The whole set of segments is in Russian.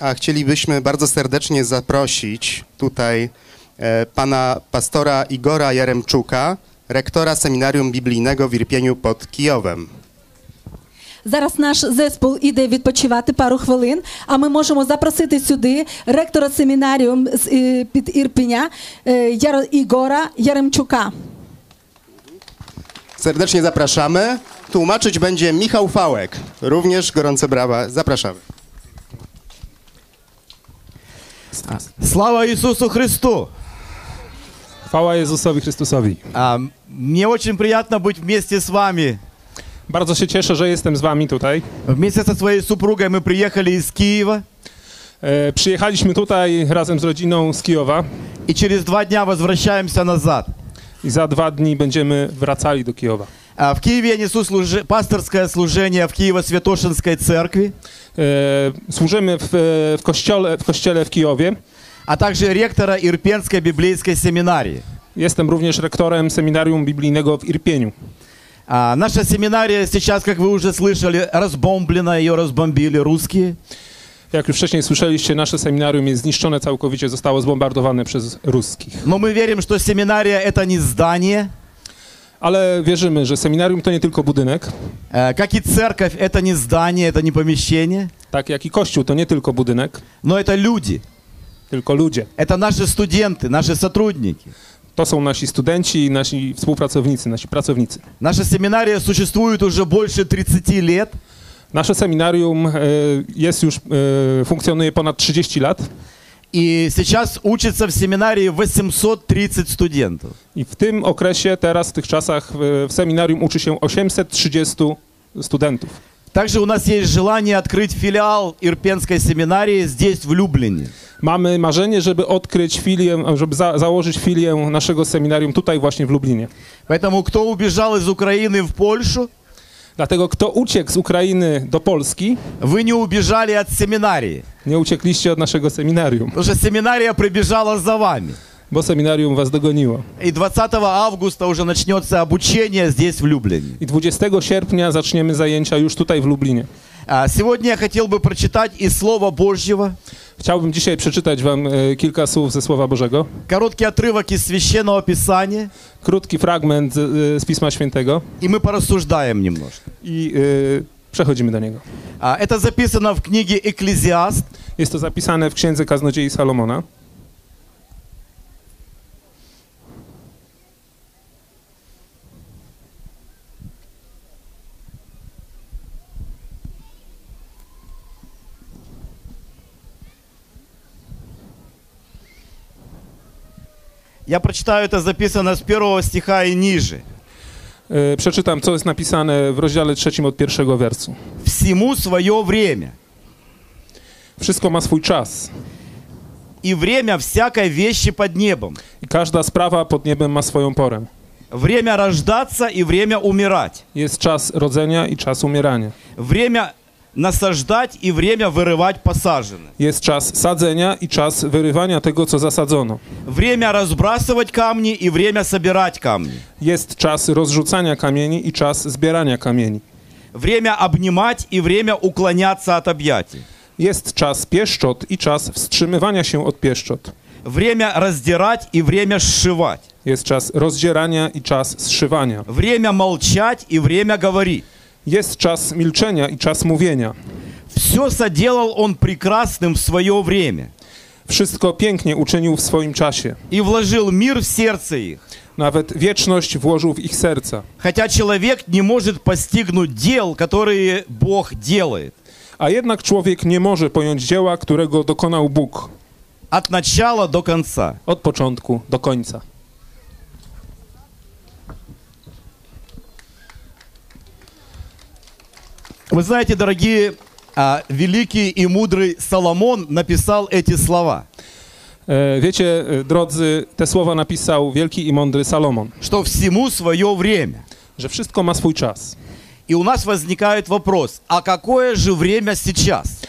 A chcielibyśmy bardzo serdecznie zaprosić tutaj e, pana pastora Igora Jaremczuka, rektora Seminarium Biblijnego w Irpieniu pod Kijowem. Зараз наш зеспол іде відпочивати пару хвилин, а ми можемо запросити сюди ректора семінарію з е, під Ірпеня е, Яро- Ігора Яремчука. Serdecznie zapraszamy. Tłumaczyć będzie Michał Fałek. Również gorące brawa. Zapraszamy. Слава Иисусу Христу! Chwała Jezusowi Chrystusowi. А, Мне очень приятно быть вместе с вами. Bardzo się cieszę, że jestem z wami tutaj. Вместе со своей супругой мы приехали из Киева E, przyjechaliśmy tutaj razem z rodziną z Kijowa и через два дня возвращаемся назад. i za dwa dni będziemy wracali do Kijowa. А, В Киеве я несу служи- пасторское служение в Киево-Святошинской церкви, E, służymy w, w, kościele, w kościele w Kijowie. а также ректора Ирпенской библейской семинарии. Jestem również rektorem seminarium biblijnego w Irpieniu. А, Наша семинария сейчас, как вы уже слышали, разбомблена, ее разбомбили русские. Jak już wcześniej słyszeliście, nasze seminarium jest zniszczone całkowicie, zostało zbombardowane przez ruskich. Но мы верим, что семинария это не здание, Ale wierzymy, że seminarium to nie tylko budynek, э, как и церковь это не здание, это не помещение, tak jak i kościół to nie tylko budynek, но это люди. tylko ludzie. Это наши студенты, наши сотрудники. To są nasi studenci, nasi współpracownicy, nasi pracownicy. Наша семинария существует уже больше 30 лет. Nasze seminarium e, jest już, e, funkcjonuje ponad 30 lat И сейчас учится в семинарии 830 студентов. i w tym okresie, teraz, w tych czasach, w, w seminarium uczy się 830 studentów. Также у нас есть желание открыть филиал Ирпенской семинарии здесь, в Люблине. Mamy marzenie, żeby odkryć filię, żeby za, założyć filię naszego seminarium tutaj właśnie w Lublinie. Поэтому кто убежал из Украины в Польшу, Dlatego kto uciekł z Ukrainy do Polski, вы не убежали от семинарии. nie uciekliście od naszego seminarium, Потому что семинария прибежала за вами. bo seminarium was dogoniło. И 20 августа уже начнется обучение здесь, в Люблине. I 20 sierpnia zaczniemy zajęcia już tutaj w Lublinie. А, Сегодня я хотел бы прочитать из Слова Божьего Chciałbym dzisiaj przeczytać wam e, kilka słów ze Słowa Bożego. короткий отрывок из Священного Писания, Krótki fragment z, e, z Pisma Świętego и мы порассуждаем немножко. i e, przechodzimy do niego. А, Это записано в книге «Экклезиаст», Jest to zapisane w Księdze Kaznodziei Salomona. Я прочитаю, это записано с первого стиха и ниже. E, Przeczytam, co jest napisane w rozdziale trzecim od pierwszego wersu. «Всему свое время, Wszystko ma swój czas и время всякой вещи под небом, i każda sprawa pod niebem ma swoją porę. время рождаться и время умирать, Jest czas rodzenia i czas umierania. время насаждать и время вырывать посаженное, Jest czas sadzenia i czas wyrywania tego, co zasadzono. время разбрасывать камни и время собирать камни, Jest czas rozrzucania kamieni i czas zbierania kamieni. время обнимать и время уклоняться от объятий, Jest czas pieszczot i czas wstrzymywania się od pieszczot. время раздирать и время сшивать, Jest czas rozdzierania i czas zszywania. время молчать и время говорить. Jest czas milczenia i czas mówienia. Все соделал он прекрасным в свое время Wszystko pięknie uczynił w swoim czasie. и вложил мир в сердце их. Nawet wieczność włożył w ich serca. Хотя человек не может постигнуть дел, которые Бог делает. A jednak człowiek nie może pojąć dzieła, którego dokonał Bóg От начала до конца. od początku do końca. Вы знаете, дорогие, а, великий и мудрый Соломон написал эти слова, E, Wiecie, e, drodzy, te słowa napisał wielki i mądry Salomon, что всему свое время. że wszystko ma swój czas. И у нас возникает вопрос, а какое же время сейчас?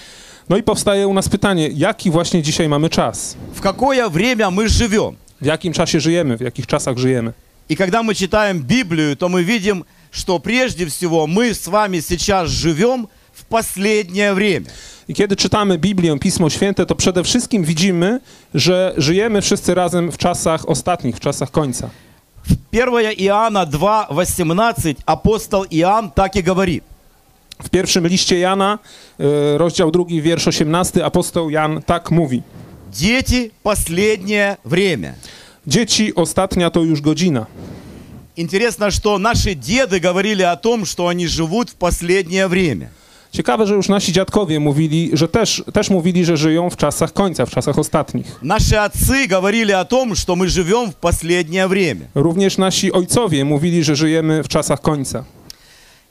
No i powstaje u nas pytanie, jaki właśnie dzisiaj mamy czas? В какое время мы живем? W jakim czasie żyjemy? W jakich czasach żyjemy? И когда мы читаем Библию, то мы видим, что прежде всего мы с вами сейчас живем в последнее время. I kiedy czytamy Biblię, Pismo Święte, to przede wszystkim widzimy, że żyjemy wszyscy razem w czasach ostatnich, w czasach końca. В 1 Иоанна 2.18 апостол Иоанн так и говорит. W pierwszym liście Jana, e, rozdział drugi, wiersz 18, apostoł Jan tak mówi. Дети, последнее время. Dzieci, ostatnia to już godzina. Интересно, что наши деды говорили о том, что они живут в последнее время. Ciekawe, że już nasi dziadkowie mówili, że też, też mówili, że żyją w czasach końca, w czasach ostatnich. Наши отцы говорили о том, что мы живем в последнее время. Również nasi ojcowie mówili, że żyjemy w czasach końca.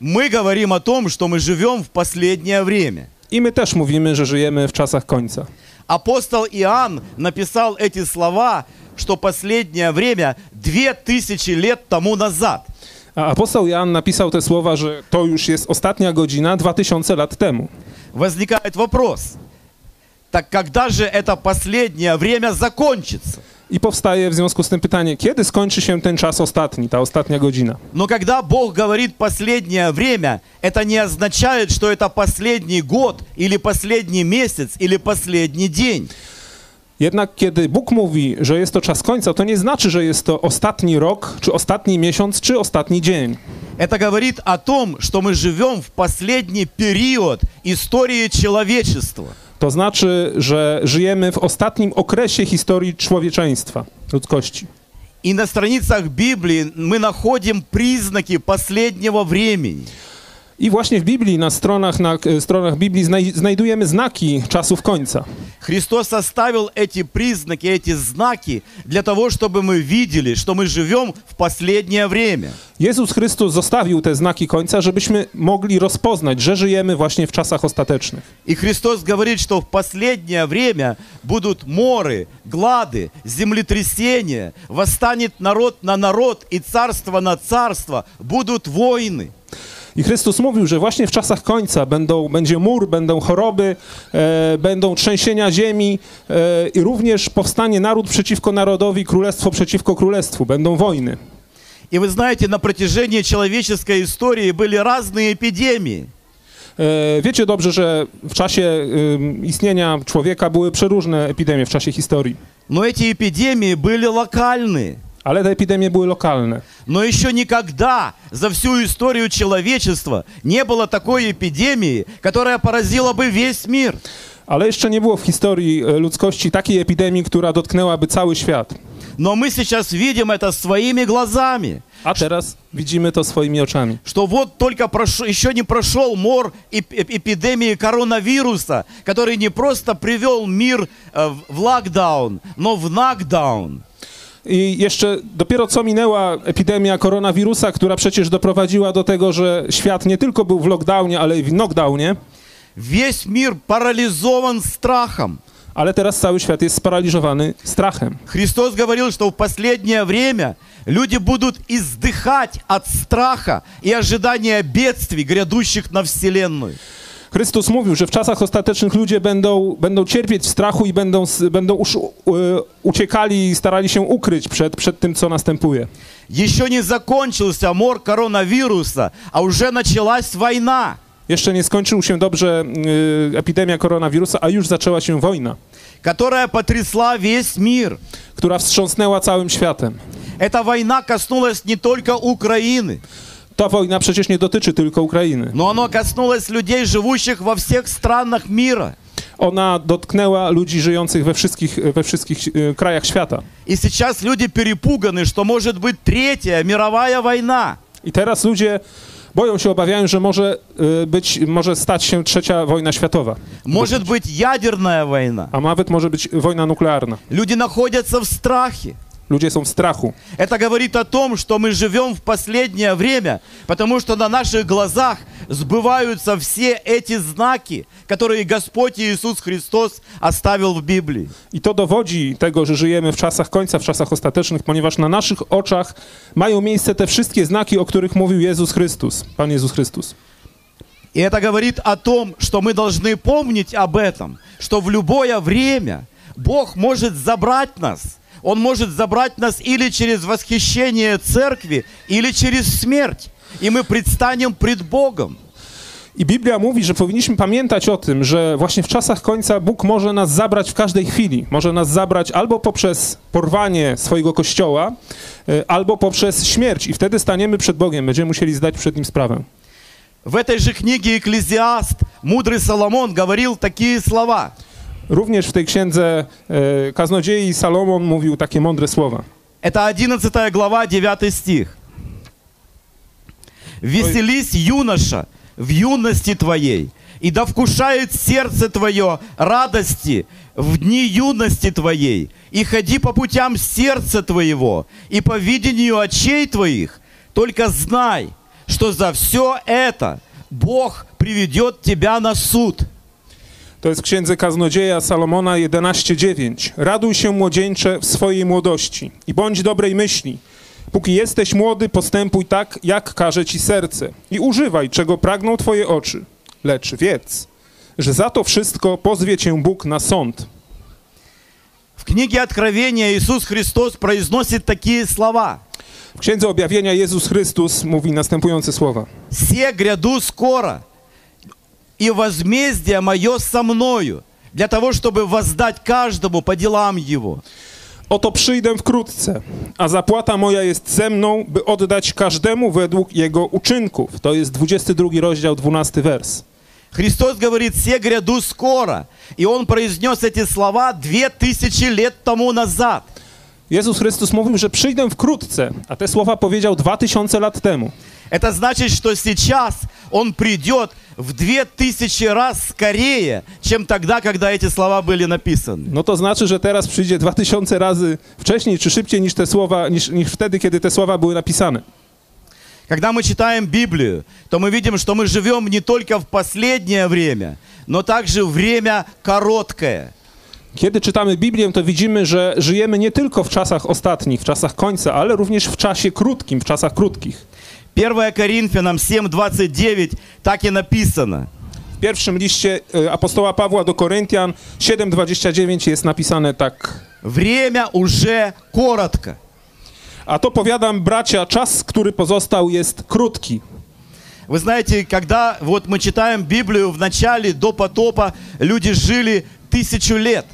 Мы говорим о том, что мы живем в последнее время. I my też mówimy, że żyjemy w czasach końca. Апостол Иоанн написал эти слова, что последнее время две тысячи лет тому назад. A apostoł Jan napisał te słowa, że to już jest ostatnia godzina 2000 lat temu. Возникает вопрос, так когда же это последнее время закончится? I powstaje w związku z tym pytanie, kiedy skończy się ten czas ostatni, ta ostatnia godzina? Но когда Бог говорит последнее время, это не означает, что это последний год или последний месяц или последний день. Jednak kiedy Bóg mówi, że jest to czas końca, to nie znaczy, że jest to ostatni rok, czy ostatni miesiąc, czy ostatni dzień. Это говорит о том, что мы живем в последний период истории человечества. To znaczy, że żyjemy w ostatnim okresie historii człowieczeństwa, ludzkości. И на страницах Библии мы находим признаки последнего времени. I właśnie w Biblii, na stronach, na e, stronach Biblii znaj znajdujemy znaki czasów końca. Христос оставил эти признаки, эти знаки для того, чтобы мы видели, что мы живем в последнее время. Jezus Chrystus zostawił te znaki końca, żebyśmy mogli rozpoznać, że żyjemy właśnie w czasach ostatecznych. И Христос говорит, что в последнее время будут моры, глады, землетрясения, восстанет народ на народ и царство на царство, будут войны. I Chrystus mówił, że właśnie w czasach końca będą, będzie mur, będą choroby, e, będą trzęsienia ziemi e, i również powstanie naród przeciwko narodowi, królestwo przeciwko królestwu, będą wojny. И вы знаете, на протяжении человеческой истории были разные эпидемии. E, wiecie dobrze, że w czasie e, istnienia człowieka były przeróżne epidemie w czasie historii, Но эти эпидемии были локальные. Ale te epidemie były lokalne. Но еще никогда за всю историю человечества не было такой эпидемии, которая поразила бы весь мир. Ale jeszcze nie było w historii e, ludzkości takiej epidemii, która dotknęłaby cały świat. Но мы сейчас видим это своими глазами, A teraz widzimy to swoimi oczami. что вот только прошел, еще не прошел мор эп- эп- эпидемии коронавируса, который не просто привел мир э, в- в локдаун, но в нокдаун. I jeszcze dopiero co minęła epidemia koronawirusa, która przecież doprowadziła do tego, że świat nie tylko był w lockdownie, ale i w knockdownie, Весь мир парализован страхом. ale teraz cały świat jest sparaliżowany strachem. Христос говорил, что в последнее время люди будут издыхать от страха и ожидания бедствий, грядущих на Вселенную. Chrystus mówił, że w czasach ostatecznych ludzie będą, będą cierpieć w strachu i będą, s- będą usz, u, uciekali i starali się ukryć przed, przed tym, co następuje. Еще не закончился мор коронавируса, а уже началась война. Jeszcze nie skończył się dobrze y, epidemia koronawirusa, a już zaczęła się wojna, которая потрясла весь мир. która wstrząsnęła całym światem. Эта война коснулась не только Украины, Ta wojna przecież nie dotyczy tylko Ukrainy. но она коснулась людей, живущих во всех странах мира. Ona dotknęła ludzi żyjących we wszystkich, we wszystkich e, krajach świata. И сейчас люди перепуганы, что может быть третья мировая война. I teraz ludzie boją się, obawiają, że może e, być, może stać się trzecia wojna światowa, Может быть ядерная война. a nawet może być wojna nuklearna. Люди находятся в страхе. Ludzie są w strachu. Это говорит о том, что мы живем в последнее время, потому что на наших глазах сбываются все эти знаки, которые Господь Иисус Христос оставил в Библии. I to dowodzi tego, że żyjemy w czasach końca, w czasach ostatecznych, ponieważ na naszych oczach mają miejsce te wszystkie znaki, o których mówił Jezus Chrystus, Pan Jezus Chrystus. И это говорит о том, что мы должны помнить об этом, что в любое время Бог может забрать нас. Он может забрать нас или через восхищение церкви, или через смерть. И мы предстанем пред Богом. I Biblia mówi, że powinniśmy pamiętać o tym, że właśnie w czasach końca Bóg może nas zabrać w każdej chwili. Może nas zabrać albo poprzez porwanie swojego kościoła, y, albo poprzez śmierć. I wtedy staniemy przed Bogiem, będziemy musieli zdać przed Nim sprawę. В этой же книге «Экклезиаст» мудрый Соломон говорил такие слова. Również w tej księdze y, kaznodziei Salomon mówił takie mądre słowa. Это 11 глава, 9 стих. «Веселись, юноша, в юности твоей, и да вкушает сердце твое радости в дни юности твоей, и ходи по путям сердца твоего, и по видению очей твоих, только знай, что за все это Бог приведет тебя на суд». To jest w księdze kaznodzieja Salomona 11:9. Raduj się młodzieńcze w swojej młodości i bądź dobrej myśli. Póki jesteś młody, postępuj tak, jak każe ci serce i używaj, czego pragną twoje oczy. Lecz wiedz, że za to wszystko pozwie cię Bóg na sąd. В книге Откровения Иисус Христос произносит такие слова. W księdze objawienia Jezus Chrystus mówi następujące słowa. «Все гряду скоро, И возмездие мое со мною, для того, чтобы воздать каждому по делам его». Oto przyjdę wkrótce, a zapłata moja jest ze mną, by oddać każdemu według jego uczynków. To jest 22 rozdział, 12 wers. Христос говорит, все гряду скоро. И Он произнес эти слова две тысячи лет тому назад. Jezus Chrystus mówił, że przyjdę wkrótce, a te słowa powiedział 2000 lat temu. Это значит, что сейчас Он придет в две тысячи раз скорее, чем тогда, когда эти слова были написаны. No to znaczy, że teraz przyjdzie 2000 razy wcześniej czy szybciej niż te słowa, niż, niż wtedy, kiedy te słowa były napisane. Когда мы читаем Библию, то мы видим, что мы живем не только в последнее время, но также время короткое. Kiedy czytamy Biblię, to widzimy, że żyjemy nie tylko w czasach ostatnich, w czasach końca, ale również w czasie krótkim, w czasach krótkich. 1 Коринфянам 7:29 так и написано. W pierwszym liście e, apostoła Pawła do Koryntian 7:29 jest napisane tak. Время уже коротко. A to powiadam, bracia, czas, który pozostał, jest krótki. Вы знаете, когда вот мы читаем Библию в начале, до потопа, люди жили тысячу лет.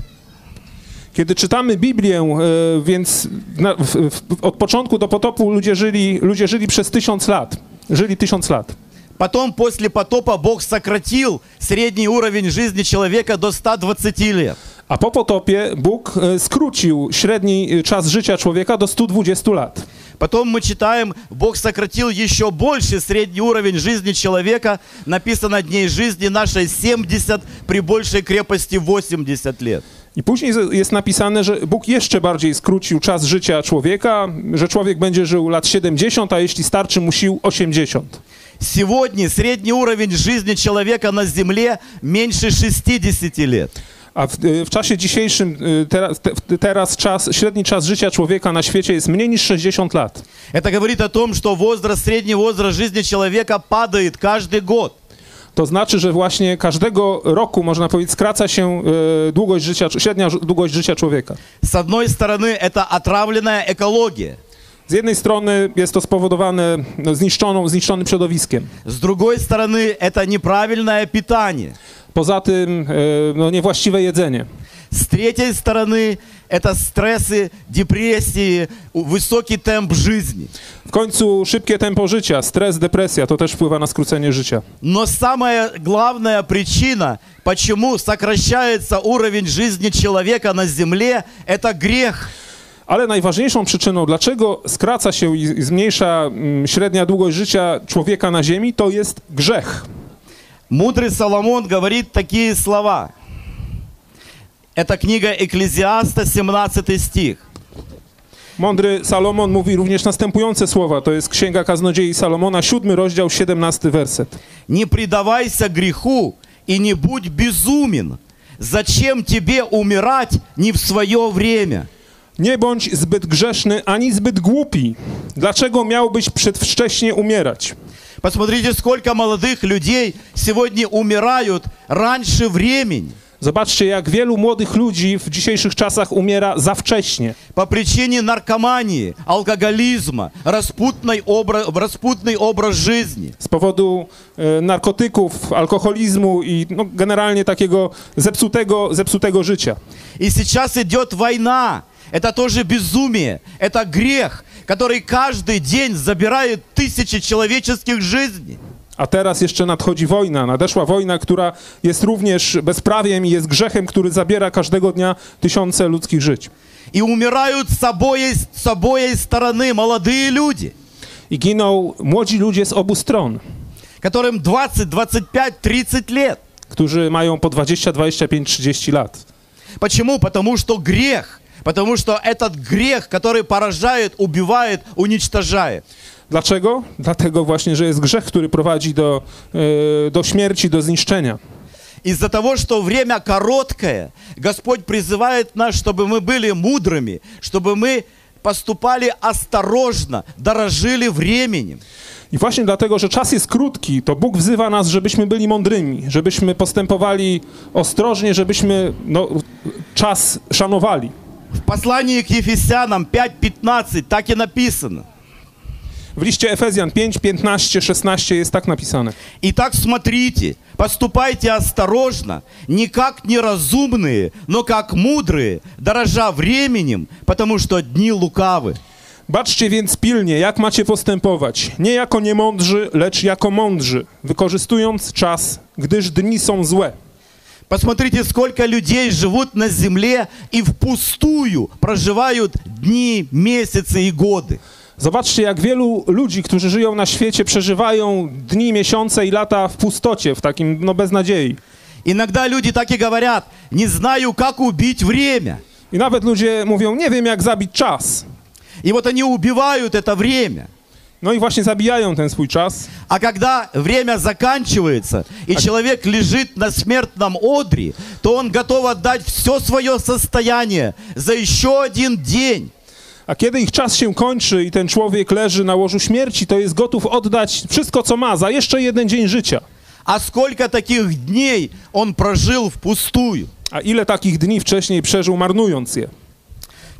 Kiedy czytamy Biblię, e, więc na, w, w, od początku do potopu ludzie żyli, ludzie żyli przez tysiąc lat. Żyli tysiąc lat. Потом, после потопа, Бог сократил средний уровень жизни человека до 120 лет. A po potopie Bóg e, skrócił średni e, czas życia człowieka do 120 lat. Потом мы читаем, Бог сократил еще больше средний уровень жизни человека. Написано дней жизни нашей 70, при большей крепости 80 лет. I później jest napisane, że Bóg jeszcze bardziej skrócił czas życia człowieka, że człowiek będzie żył lat 70, a jeśli starczy mu sił 80. Сегодня средний уровень жизни человека на Земле меньше 60 лет. A w, e, w czasie dzisiejszym, e, teraz, te, teraz czas, średni czas życia człowieka na świecie jest mniej niż 60 lat. Это говорит о том, что возраст, средний возраст жизни человека падает каждый год. To znaczy, że właśnie każdego roku, można powiedzieć, skraca się e, długość życia, średnia ż- długość życia człowieka. С одной стороны, это отравленная экология. Z jednej strony jest to spowodowane no, zniszczoną, zniszczonym środowiskiem. С другой стороны, это неправильное питание. Poza tym e, no, niewłaściwe jedzenie. С третьей стороны, это стрессы, депрессии, у- высокий темп жизни. W końcu szybkie tempo życia, stres, depresja, to też wpływa na skrócenie życia. Но самая главная причина, почему сокращается уровень жизни человека на Земле, это грех. Ale najważniejszą przyczyną, dlaczego skraca się i i zmniejsza mm, średnia długość życia człowieka na Ziemi, to jest grzech. Мудрый Соломон говорит такие слова. Это книга Экклезиаста, 17 стих. Mądry Salomon mówi również następujące słowa. To jest Księga Kaznodziei Salomona, siódmy rozdział, 17 werset. Не предавайся греху и не будь безумен. Зачем тебе умирать не в свое время? Nie bądź zbyt grzeszny ani zbyt głupi. Dlaczego miałbyś przedwcześnie umierać? Посмотрите, сколько молодых людей сегодня умирают раньше времени. Zobaczcie, jak wielu młodych ludzi w dzisiejszych czasach umiera za wcześnie. по причине наркомании, алкоголизма, распутной обра- распутный образ жизни. Z powodu e, narkotyków, alkoholizmu i no, generalnie takiego zepsutego, zepsutego życia. И сейчас идет война. Это тоже безумие, это грех, который каждый день забирает тысячи человеческих жизней. A teraz jeszcze nadchodzi wojna. Nadeszła wojna, która jest również bezprawiem i jest grzechem, który zabiera każdego dnia tysiące ludzkich żyć. И умирают с обоей, с обоей стороны молодые люди, I giną młodzi ludzie z obu stron, которым 20, 25, 30 лет. którzy mają po 20, 25, 30 lat. Почему? Потому что грех. Потому что этот грех, который поражает, убивает, уничтожает. Dlaczego? Dlatego właśnie, że jest grzech, który prowadzi do, e, do śmierci, do zniszczenia. Из-за того, что время короткое, Господь призывает нас, чтобы мы были мудрыми, чтобы мы поступали осторожно, дорожили временем. I właśnie dlatego, że czas jest krótki, to Bóg wzywa nas, żebyśmy byli mądrymi, żebyśmy postępowali ostrożnie, żebyśmy no, czas szanowali. В послании к Ефесянам 5.15 так и написано. W liście Efezjan 5, 15, 16 jest tak napisane. Итак, смотрите, поступайте осторожно, не как неразумные, но как мудрые, дорожа временем, потому что дни лукавы. Baczcie więc pilnie, jak macie postępować, nie jako niemądrzy, lecz jako mądrzy, wykorzystując czas, gdyż dni są złe. Посмотрите, сколько людей живут на земле и впустую проживают дни, месяцы и годы. Zobaczcie, jak wielu ludzi, którzy żyją na świecie, przeżywają dni, miesiące i lata w pustocie, w takim, no, beznadziei. Иногда люди так и говорят, не знаю, как убить время. I nawet ludzie mówią, nie wiem, jak zabić czas. И вот они убивают это время. No i właśnie zabijają ten swój czas. А когда время заканчивается, и человек лежит на смертном одре, то он готов отдать все свое состояние за еще один день. A kiedy ich czas się kończy i ten człowiek leży na łożu śmierci, to jest gotów oddać wszystko, co ma, za jeszcze jeden dzień życia. А сколько таких дней он прожил впустую? A ile takich dni wcześniej przeżył, marnując je?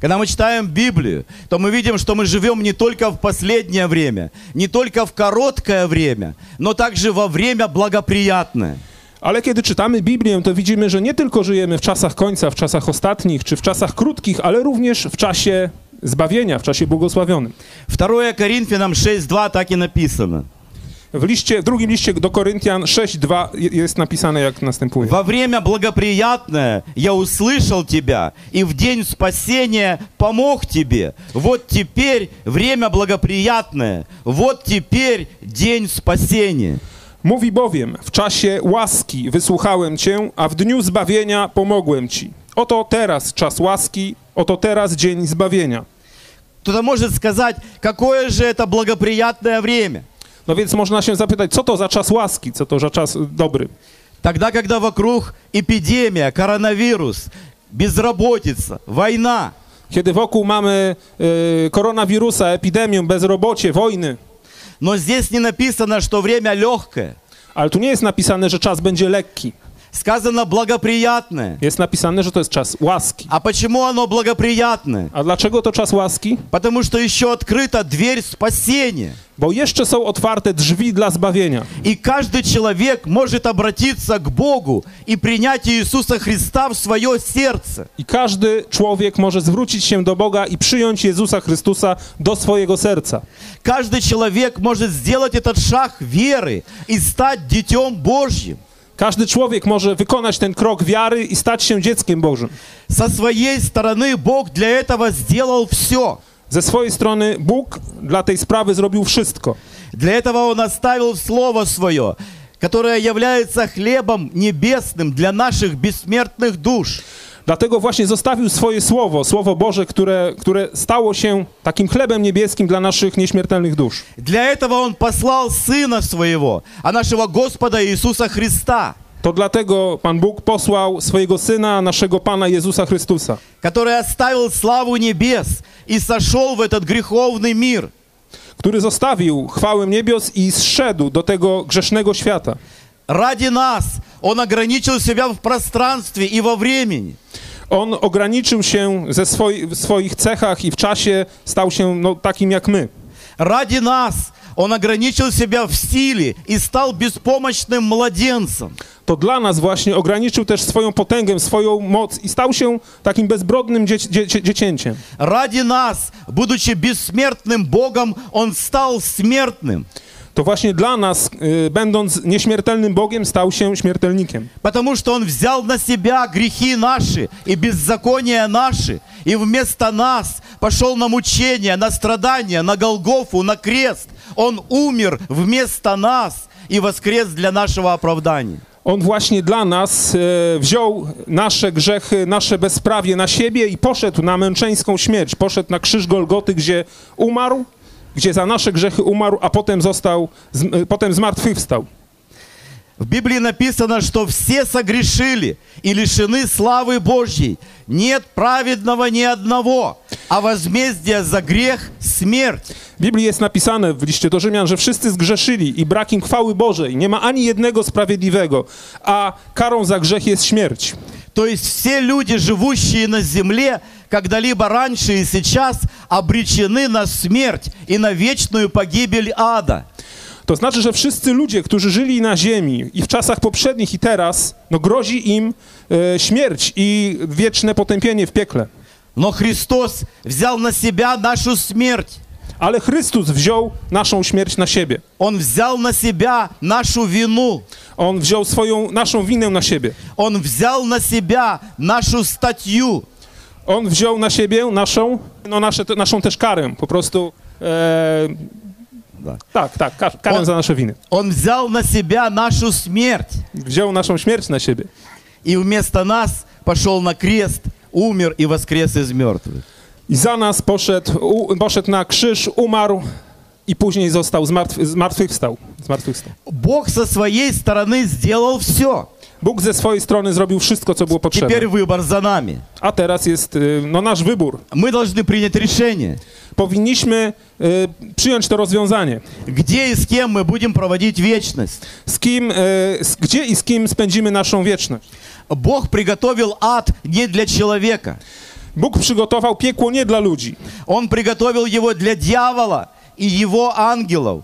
Когда мы читаем Библию, то мы видим, что мы живем не только в последнее время, не только в короткое время, но также во время благоприятное. Ale kiedy czytamy Biblię, to widzimy, że nie tylko żyjemy w czasach końca, w czasach ostatnich, czy w czasach krótkich, ale również w czasie zbawienia, w czasie błogosławionym. 2 Коринфянам 6.2 так и написано. W, liście, w drugim liście do Koryntian 6.2 je- jest napisane jak następuje. Во время благоприятное я услышал тебя, и в день спасения помог тебе. Вот теперь время благоприятное, вот теперь день спасения. Mówi bowiem, w czasie łaski wysłuchałem cię, a w dniu zbawienia pomogłem ci. Oto teraz czas łaski, oto teraz dzień zbawienia. Кто-то может сказать, какое же это благоприятное время? No więc można się zapytać, co to za czas łaski, co to za czas dobry? Тогда, когда вокруг эпидемия, коронавирус, безработица, война. Kiedy wokół mamy y, koronawirusa, epidemię, bezrobocie, wojny, Но здесь не написано, что время легкое. ale tu nie jest napisane, że czas będzie lekki. Сказано благоприятное. Jest napisane, że to jest czas łaski. А почему оно благоприятное? A dlaczego to czas łaski? Потому что еще открыта дверь спасения. Bo jeszcze są otwarte drzwi dla zbawienia. И каждый человек может обратиться к Богу и принять Иисуса Христа в свое сердце. I każdy człowiek może zwrócić się do Boga i przyjąć Jezusa Chrystusa do swojego serca. Каждый человек может сделать этот шаг веры и стать детем Божьим. Każdy człowiek może wykonać ten krok wiary i stać się dzieckiem Bożym. Со своей стороны Бог для этого сделал все. Ze swojej strony Bóg dla tej sprawy zrobił wszystko. Для этого Он оставил Слово Свое, которое является хлебом небесным для наших бессмертных душ. Dlatego właśnie zostawił swoje słowo, słowo Boże, które, które stało się takim chlebem niebieskim dla naszych nieśmiertelnych dusz. Для этого Он послал Сына Своего, а нашего Господа Иисуса Христа, To dlatego Pan Bóg posłał swojego Syna, naszego Pana Jezusa Chrystusa, который оставил славу небес и сошел в этот греховный мир, który zostawił chwałę niebios i zszedł do tego grzesznego świata. Ради нас Он ограничил себя в пространстве и во времени. On ograniczył się ze swoi, w swoich cechach i w czasie, stał się no, takim jak my. Ради нас Он ограничил себя в силе и стал беспомощным младенцем. To dla nas właśnie ograniczył też swoją potęgę, swoją moc i stał się takim bezbrodnym dzie, dzie, dzie, dziecięciem. Ради нас, будучи бессмертным Богом, Он стал смертным. To właśnie dla nas, y, będąc nieśmiertelnym Bogiem, stał się śmiertelnikiem. Потому что Он взял на себя грехи наши и беззакония наши, и вместо нас пошел на мучения, на страдания, на Голгофу, на крест. Он умер вместо нас и воскрес для нашего оправдания. On właśnie dla nas e, wziął nasze grzechy, nasze bezprawie na siebie i poszedł na męczeńską śmierć. Poszedł na krzyż Golgoty, gdzie umarł, gdzie za nasze grzechy umarł, a potem został, z, potem zmartwychwstał. В Библии написано, что все согрешили и лишены славы Божьей. Нет праведного ни одного, а возмездие за грех – смерть. W Biblii jest napisane w liście do Rzymian, że wszyscy zgrzeszyli i brak im chwały Bożej. Nie ma ani jednego sprawiedliwego, a karą za grzech jest śmierć. То есть все люди, живущие на земле, когда-либо раньше и сейчас, обречены на смерть и на вечную погибель ада. To znaczy, że wszyscy ludzie, którzy żyli na ziemi i w czasach poprzednich i teraz, no grozi im e, śmierć i wieczne potępienie w piekle. Но Христос взял на себя нашу смерть. Ale Chrystus wziął naszą śmierć na siebie. Он взял на себя нашу вину. On wziął swoją, naszą winę na siebie. Он взял на себя нашу статью. On wziął na siebie naszą, no nasze, te, naszą też karę, po prostu. E, tak, tak, kar, karę On- za nasze winy. Он взял на себя нашу смерть. Wziął naszą śmierć na siebie. И вместо нас пошел на крест, умер и воскрес из мертвых. I za nas poszedł, u, poszedł na krzyż, umarł i później został zmartw, zmartwychwstał. zmartwychwstał. Бог со своей стороны сделал все. Bóg ze swojej strony zrobił wszystko, co było potrzebne. Теперь выбор за нами. A teraz jest no, nasz wybór. Мы должны принять решение, Powinniśmy y, przyjąć to rozwiązanie. где и с кем мы будем проводить вечность. Z kim, y, z, gdzie i z kim spędzimy naszą wieczność. Бог приготовил ад не для человека. Bóg przygotował piekło nie dla ludzi. Он приготовил его для дьявола и его ангелов.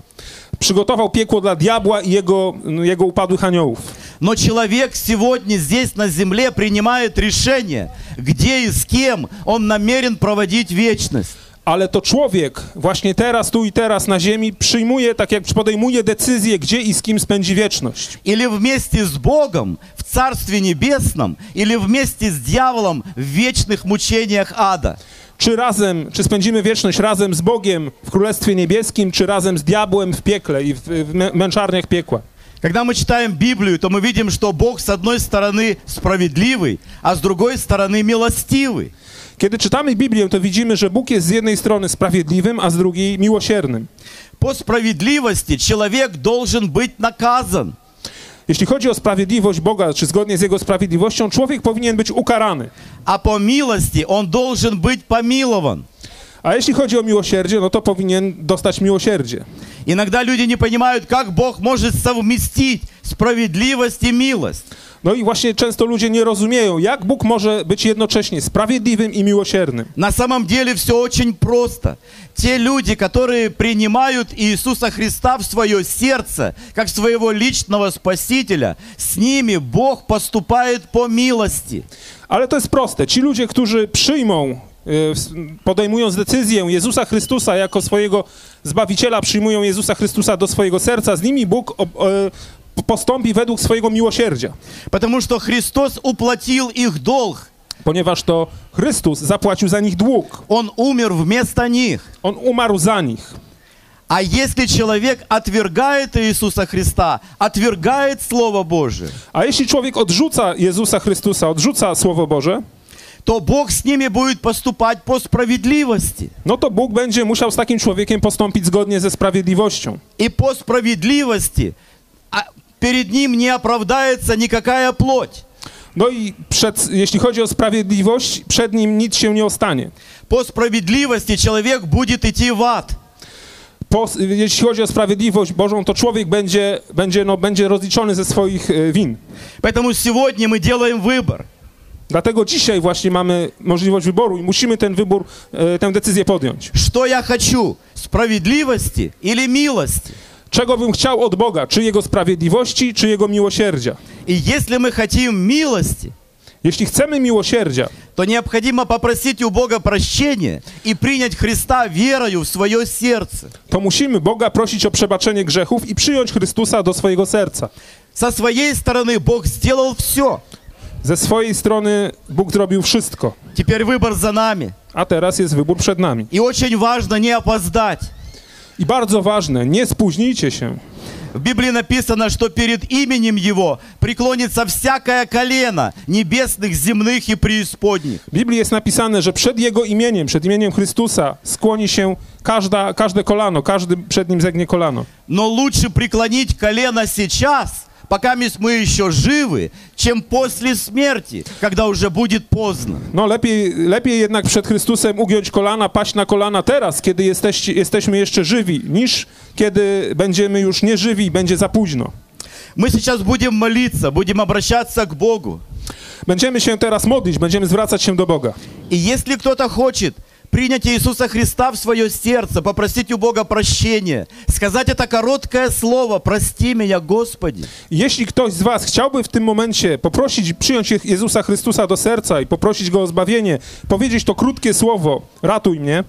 Przygotował piekło dla diabła i jego, jego upadłych aniołów. Но человек сегодня здесь на земле принимает решение, где и с кем он намерен проводить вечность. Ale to człowiek właśnie teraz, tu i teraz na ziemi przyjmuje, tak jak podejmuje decyzję, gdzie i z kim spędzi wieczność. Или вместе с Богом в Царстве Небесном, или вместе с дьяволом в вечных мучениях ада. Czy razem, czy spędzimy wieczność razem z Bogiem w Królestwie Niebieskim, czy razem z diabłem w piekle i w, w mę- męczarniach piekła. Когда мы читаем Библию, то мы видим, что Бог с одной стороны справедливый, а с другой стороны милостивый. Kiedy czytamy Biblię, to widzimy, że Bóg jest z jednej strony sprawiedliwym, a z drugiej miłosiernym. По справедливости человек должен быть наказан. Jeśli chodzi o sprawiedliwość Boga, czy zgodnie z Jego sprawiedliwością, człowiek powinien być ukarany. А по милости он должен быть помилован. A jeśli chodzi o miłosierdzie, no to powinien dostać miłosierdzie. Иногда люди не понимают, как Бог может совместить справедливость и милость. No i właśnie często ludzie nie rozumieją, jak Bóg może być jednocześnie sprawiedliwym i miłosiernym. На самом деле все очень просто. Те люди, которые принимают Иисуса Христа в свое сердце, как своего личного Спасителя, с ними Бог поступает по милости. Ale to jest proste. Ci ludzie, którzy przyjmą, y, s- podejmując decyzję Jezusa Chrystusa jako swojego Zbawiciela, przyjmują Jezusa Chrystusa do swojego serca, z nimi Bóg ob- e, postąpi według swojego miłosierdzia. Потому что Христос уплатил их долг. Ponieważ to Chrystus zapłacił za nich dług. Он умер вместо них. On umarł za nich. А если человек отвергает Иисуса Христа, отвергает Слово Божие, A jeśli człowiek odrzuca Jezusa Chrystusa, odrzuca Słowo Boże, то Бог с ними будет поступать по справедливости. no to Bóg będzie musiał z takim człowiekiem postąpić zgodnie ze sprawiedliwością. И по справедливости а, перед ним не оправдается никакая плоть. No i przed, jeśli chodzi o sprawiedliwość, przed nim nic się nie ostanie. По справедливости человек будет идти в ад. Po po, jeśli chodzi o sprawiedliwość Bożą, to człowiek będzie, będzie, no, będzie rozliczony ze swoich e, win. Поэтому сегодня мы делаем выбор. Dlatego dzisiaj właśnie mamy możliwość wyboru i musimy ten wybór, e, tę decyzję podjąć. Что я хочу? Справедливости или милости? Czego bym chciał od Boga? Czy Jego sprawiedliwości, czy Jego miłosierdzia? И если мы хотим милости, Jeśli chcemy miłosierdzia, то необходимо попросить у Бога прощения и принять Христа верою в свое сердце. to musimy Boga prosić o przebaczenie grzechów i przyjąć Chrystusa do swojego serca. Со своей стороны Бог сделал все. Ze swojej strony Bóg zrobił wszystko, Теперь выбор за нами. a teraz jest wybór przed nami. И очень важно не опоздать. I bardzo ważne, nie spóźnijcie się. В Библии написано, что перед именем Его преклонится всякое колено небесных, земных и преисподних. W Biblii jest napisane, że przed Jego imieniem, przed imieniem Chrystusa skłoni się każda, każde kolano, każdy przed Nim zegnie kolano. Но лучше преклонить колено сейчас, пока мы еще живы, чем после смерти, когда уже будет поздно. No lepiej, lepiej jednak przed Chrystusem ugiąć kolana, paść na kolana teraz, kiedy jesteście, jesteśmy jeszcze żywi, niż kiedy będziemy już nieżywi i będzie za późno. Мы сейчас будем молиться, будем обращаться к Богу. Będziemy się teraz modlić, będziemy zwracać się do Boga. И если кто-то хочет принять Иисуса Христа в свое сердце, попросить у Бога прощения, сказать это короткое слово «Прости меня, Господи», Jeśli ktoś z Was chciałby w tym momencie poprosić, przyjąć Jezusa Chrystusa do serca i poprosić Go o zbawienie, powiedzieć to krótkie słowo, ratuj mnie,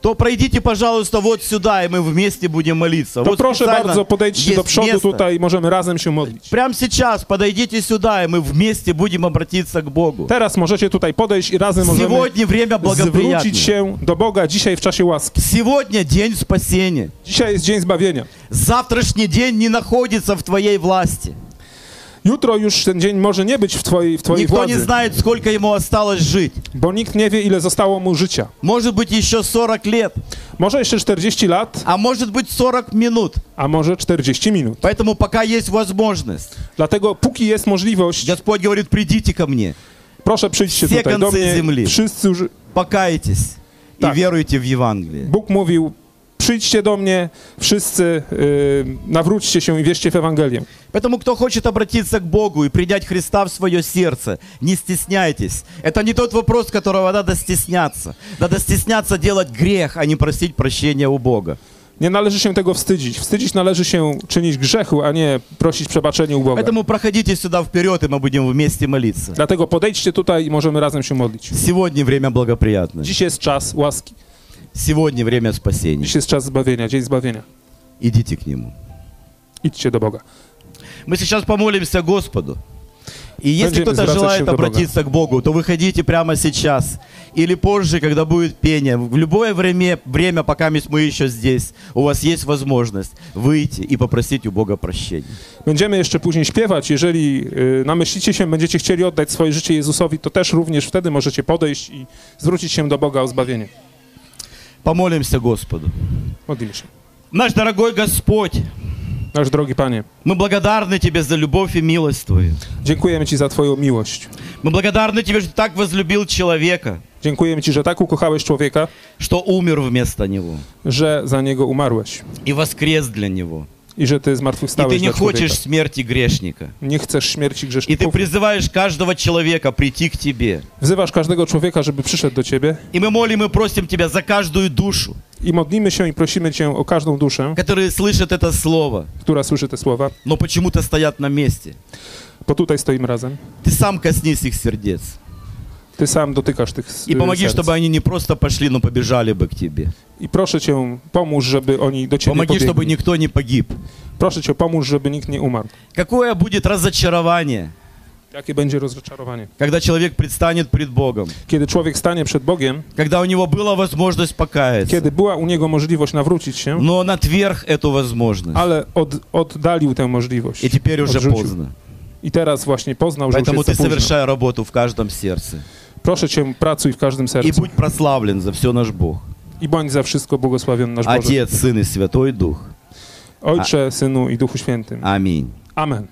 то пройдите, пожалуйста, вот сюда, и мы вместе будем молиться. to вот proszę bardzo podejdźcie do есть przodu место. tutaj i możemy razem się modlić. Прямо сейчас подойдите сюда, и мы вместе будем обратиться к Богу. Teraz możecie tutaj podejść i razem możemy Сегодня время zwrócić się do Boga dzisiaj w czasie łaski. Сегодня день спасения. Dzisiaj jest dzień zbawienia. Завтрашний день не находится в твоей власти. Jutro już ten dzień może nie być w Twojej, w twojej Никто не władzy, знает, сколько ему осталось жить. bo nikt nie wie, ile zostało mu życia. Может быть, еще 40 лет, Może jeszcze 40 lat, а может быть 40 минут. a może 40 minut. Поэтому пока есть возможность, Dlatego póki jest możliwość, Господь говорит, придите ко мне, proszę przyjdźcie Все tutaj do концы mnie. земли. Wszyscy, już- покайтесь и Так. веруйте в Евангелие. Bóg mówił, przyjdźcie do mnie, wszyscy nawróćcie się i wierzcie w Ewangelię. Поэтому, кто хочет обратиться к Богу и принять Христа в свое сердце, не стесняйтесь. Это не тот вопрос, которого надо стесняться. Надо стесняться делать грех, а не просить прощения у Бога. Nie należy się tego wstydzić. Wstydzić należy się czynić grzechu, a nie prosić przebaczenia u Boga. Поэтому проходите сюда вперед, и мы будем вместе молиться. Dlatego podejdźcie tutaj i możemy razem się modlić. Сегодня время благоприятное. Dziś jest czas łaski. Сегодня время спасения. Jest czas zbawienia, dzień zbawienia. Идите к Нему. Idźcie do Boga. Мы сейчас помолимся Господу. И если кто-то желает обратиться к Богу, то выходите прямо сейчас. Или позже, когда будет пение. В любое время, время пока мы еще здесь, у вас есть возможность выйти и попросить у Бога прощения. Będziemy jeszcze później śpiewać. Jeżeli namyślicie się, będziecie chcieli oddać swoje życie Jezusowi, to też również wtedy możecie podejść i zwrócić się do Boga o zbawienie. Помолимся Господу. Modlimy się. Наш дорогой Господь, Nasz drogi Panie, мы благодарны Тебе за любовь и милость Твою. dziękujemy Ci za Twoją miłość. Мы благодарны Тебе, что Ты так возлюбил человека, Dziękujemy Ci, że tak ukochałeś człowieka, что умер вместо него że za niego umarłeś и воскрес для него. I że Ty И Ты zmartwychwstałeś не хочешь смерти грешника. Nie chcesz śmierci И Ты призываешь каждого человека прийти к Тебе. Wzywasz każdego człowieka, żeby przyszedł do Ciebie И мы молим и просим Тебя за каждую душу, i modlimy się i prosimy Cię o każdą duszę, которые слышат это слово, która słyszy te słowa, но почему-то стоят на месте. bo tutaj stoimy razem. Ты сам коснись их сердец. Sam dotykasz tych s- И помоги, serc. чтобы они не просто пошли, но побежали бы к Тебе. I proszę Cię, pomóż, żeby oni do Ciebie Помоги, чтобы никто не погиб. Proszę Cię, pomóż, żeby nikt nie umarł. Какое будет разочарование, Jakie będzie rozczarowanie? когда человек предстанет пред Богом, Kiedy człowiek stanie przed Bogiem, когда у него была возможность покаяться, kiedy była u niego możliwość nawrócić się, но он отверг эту возможность. ale od, oddalił tę możliwość. И теперь уже odrzucił. поздно. I teraz właśnie poznał, że już Поэтому jest ты совершай работу в каждом сердце. Proszę Cię, pracuj w każdym И sercu будь прославлен за все наш Бог. i bądź za wszystko błogosławiony nasz Boże. Отец, Сын и Святой Дух. Ojcze, Synu i Duchu Świętym. Аминь. Amen.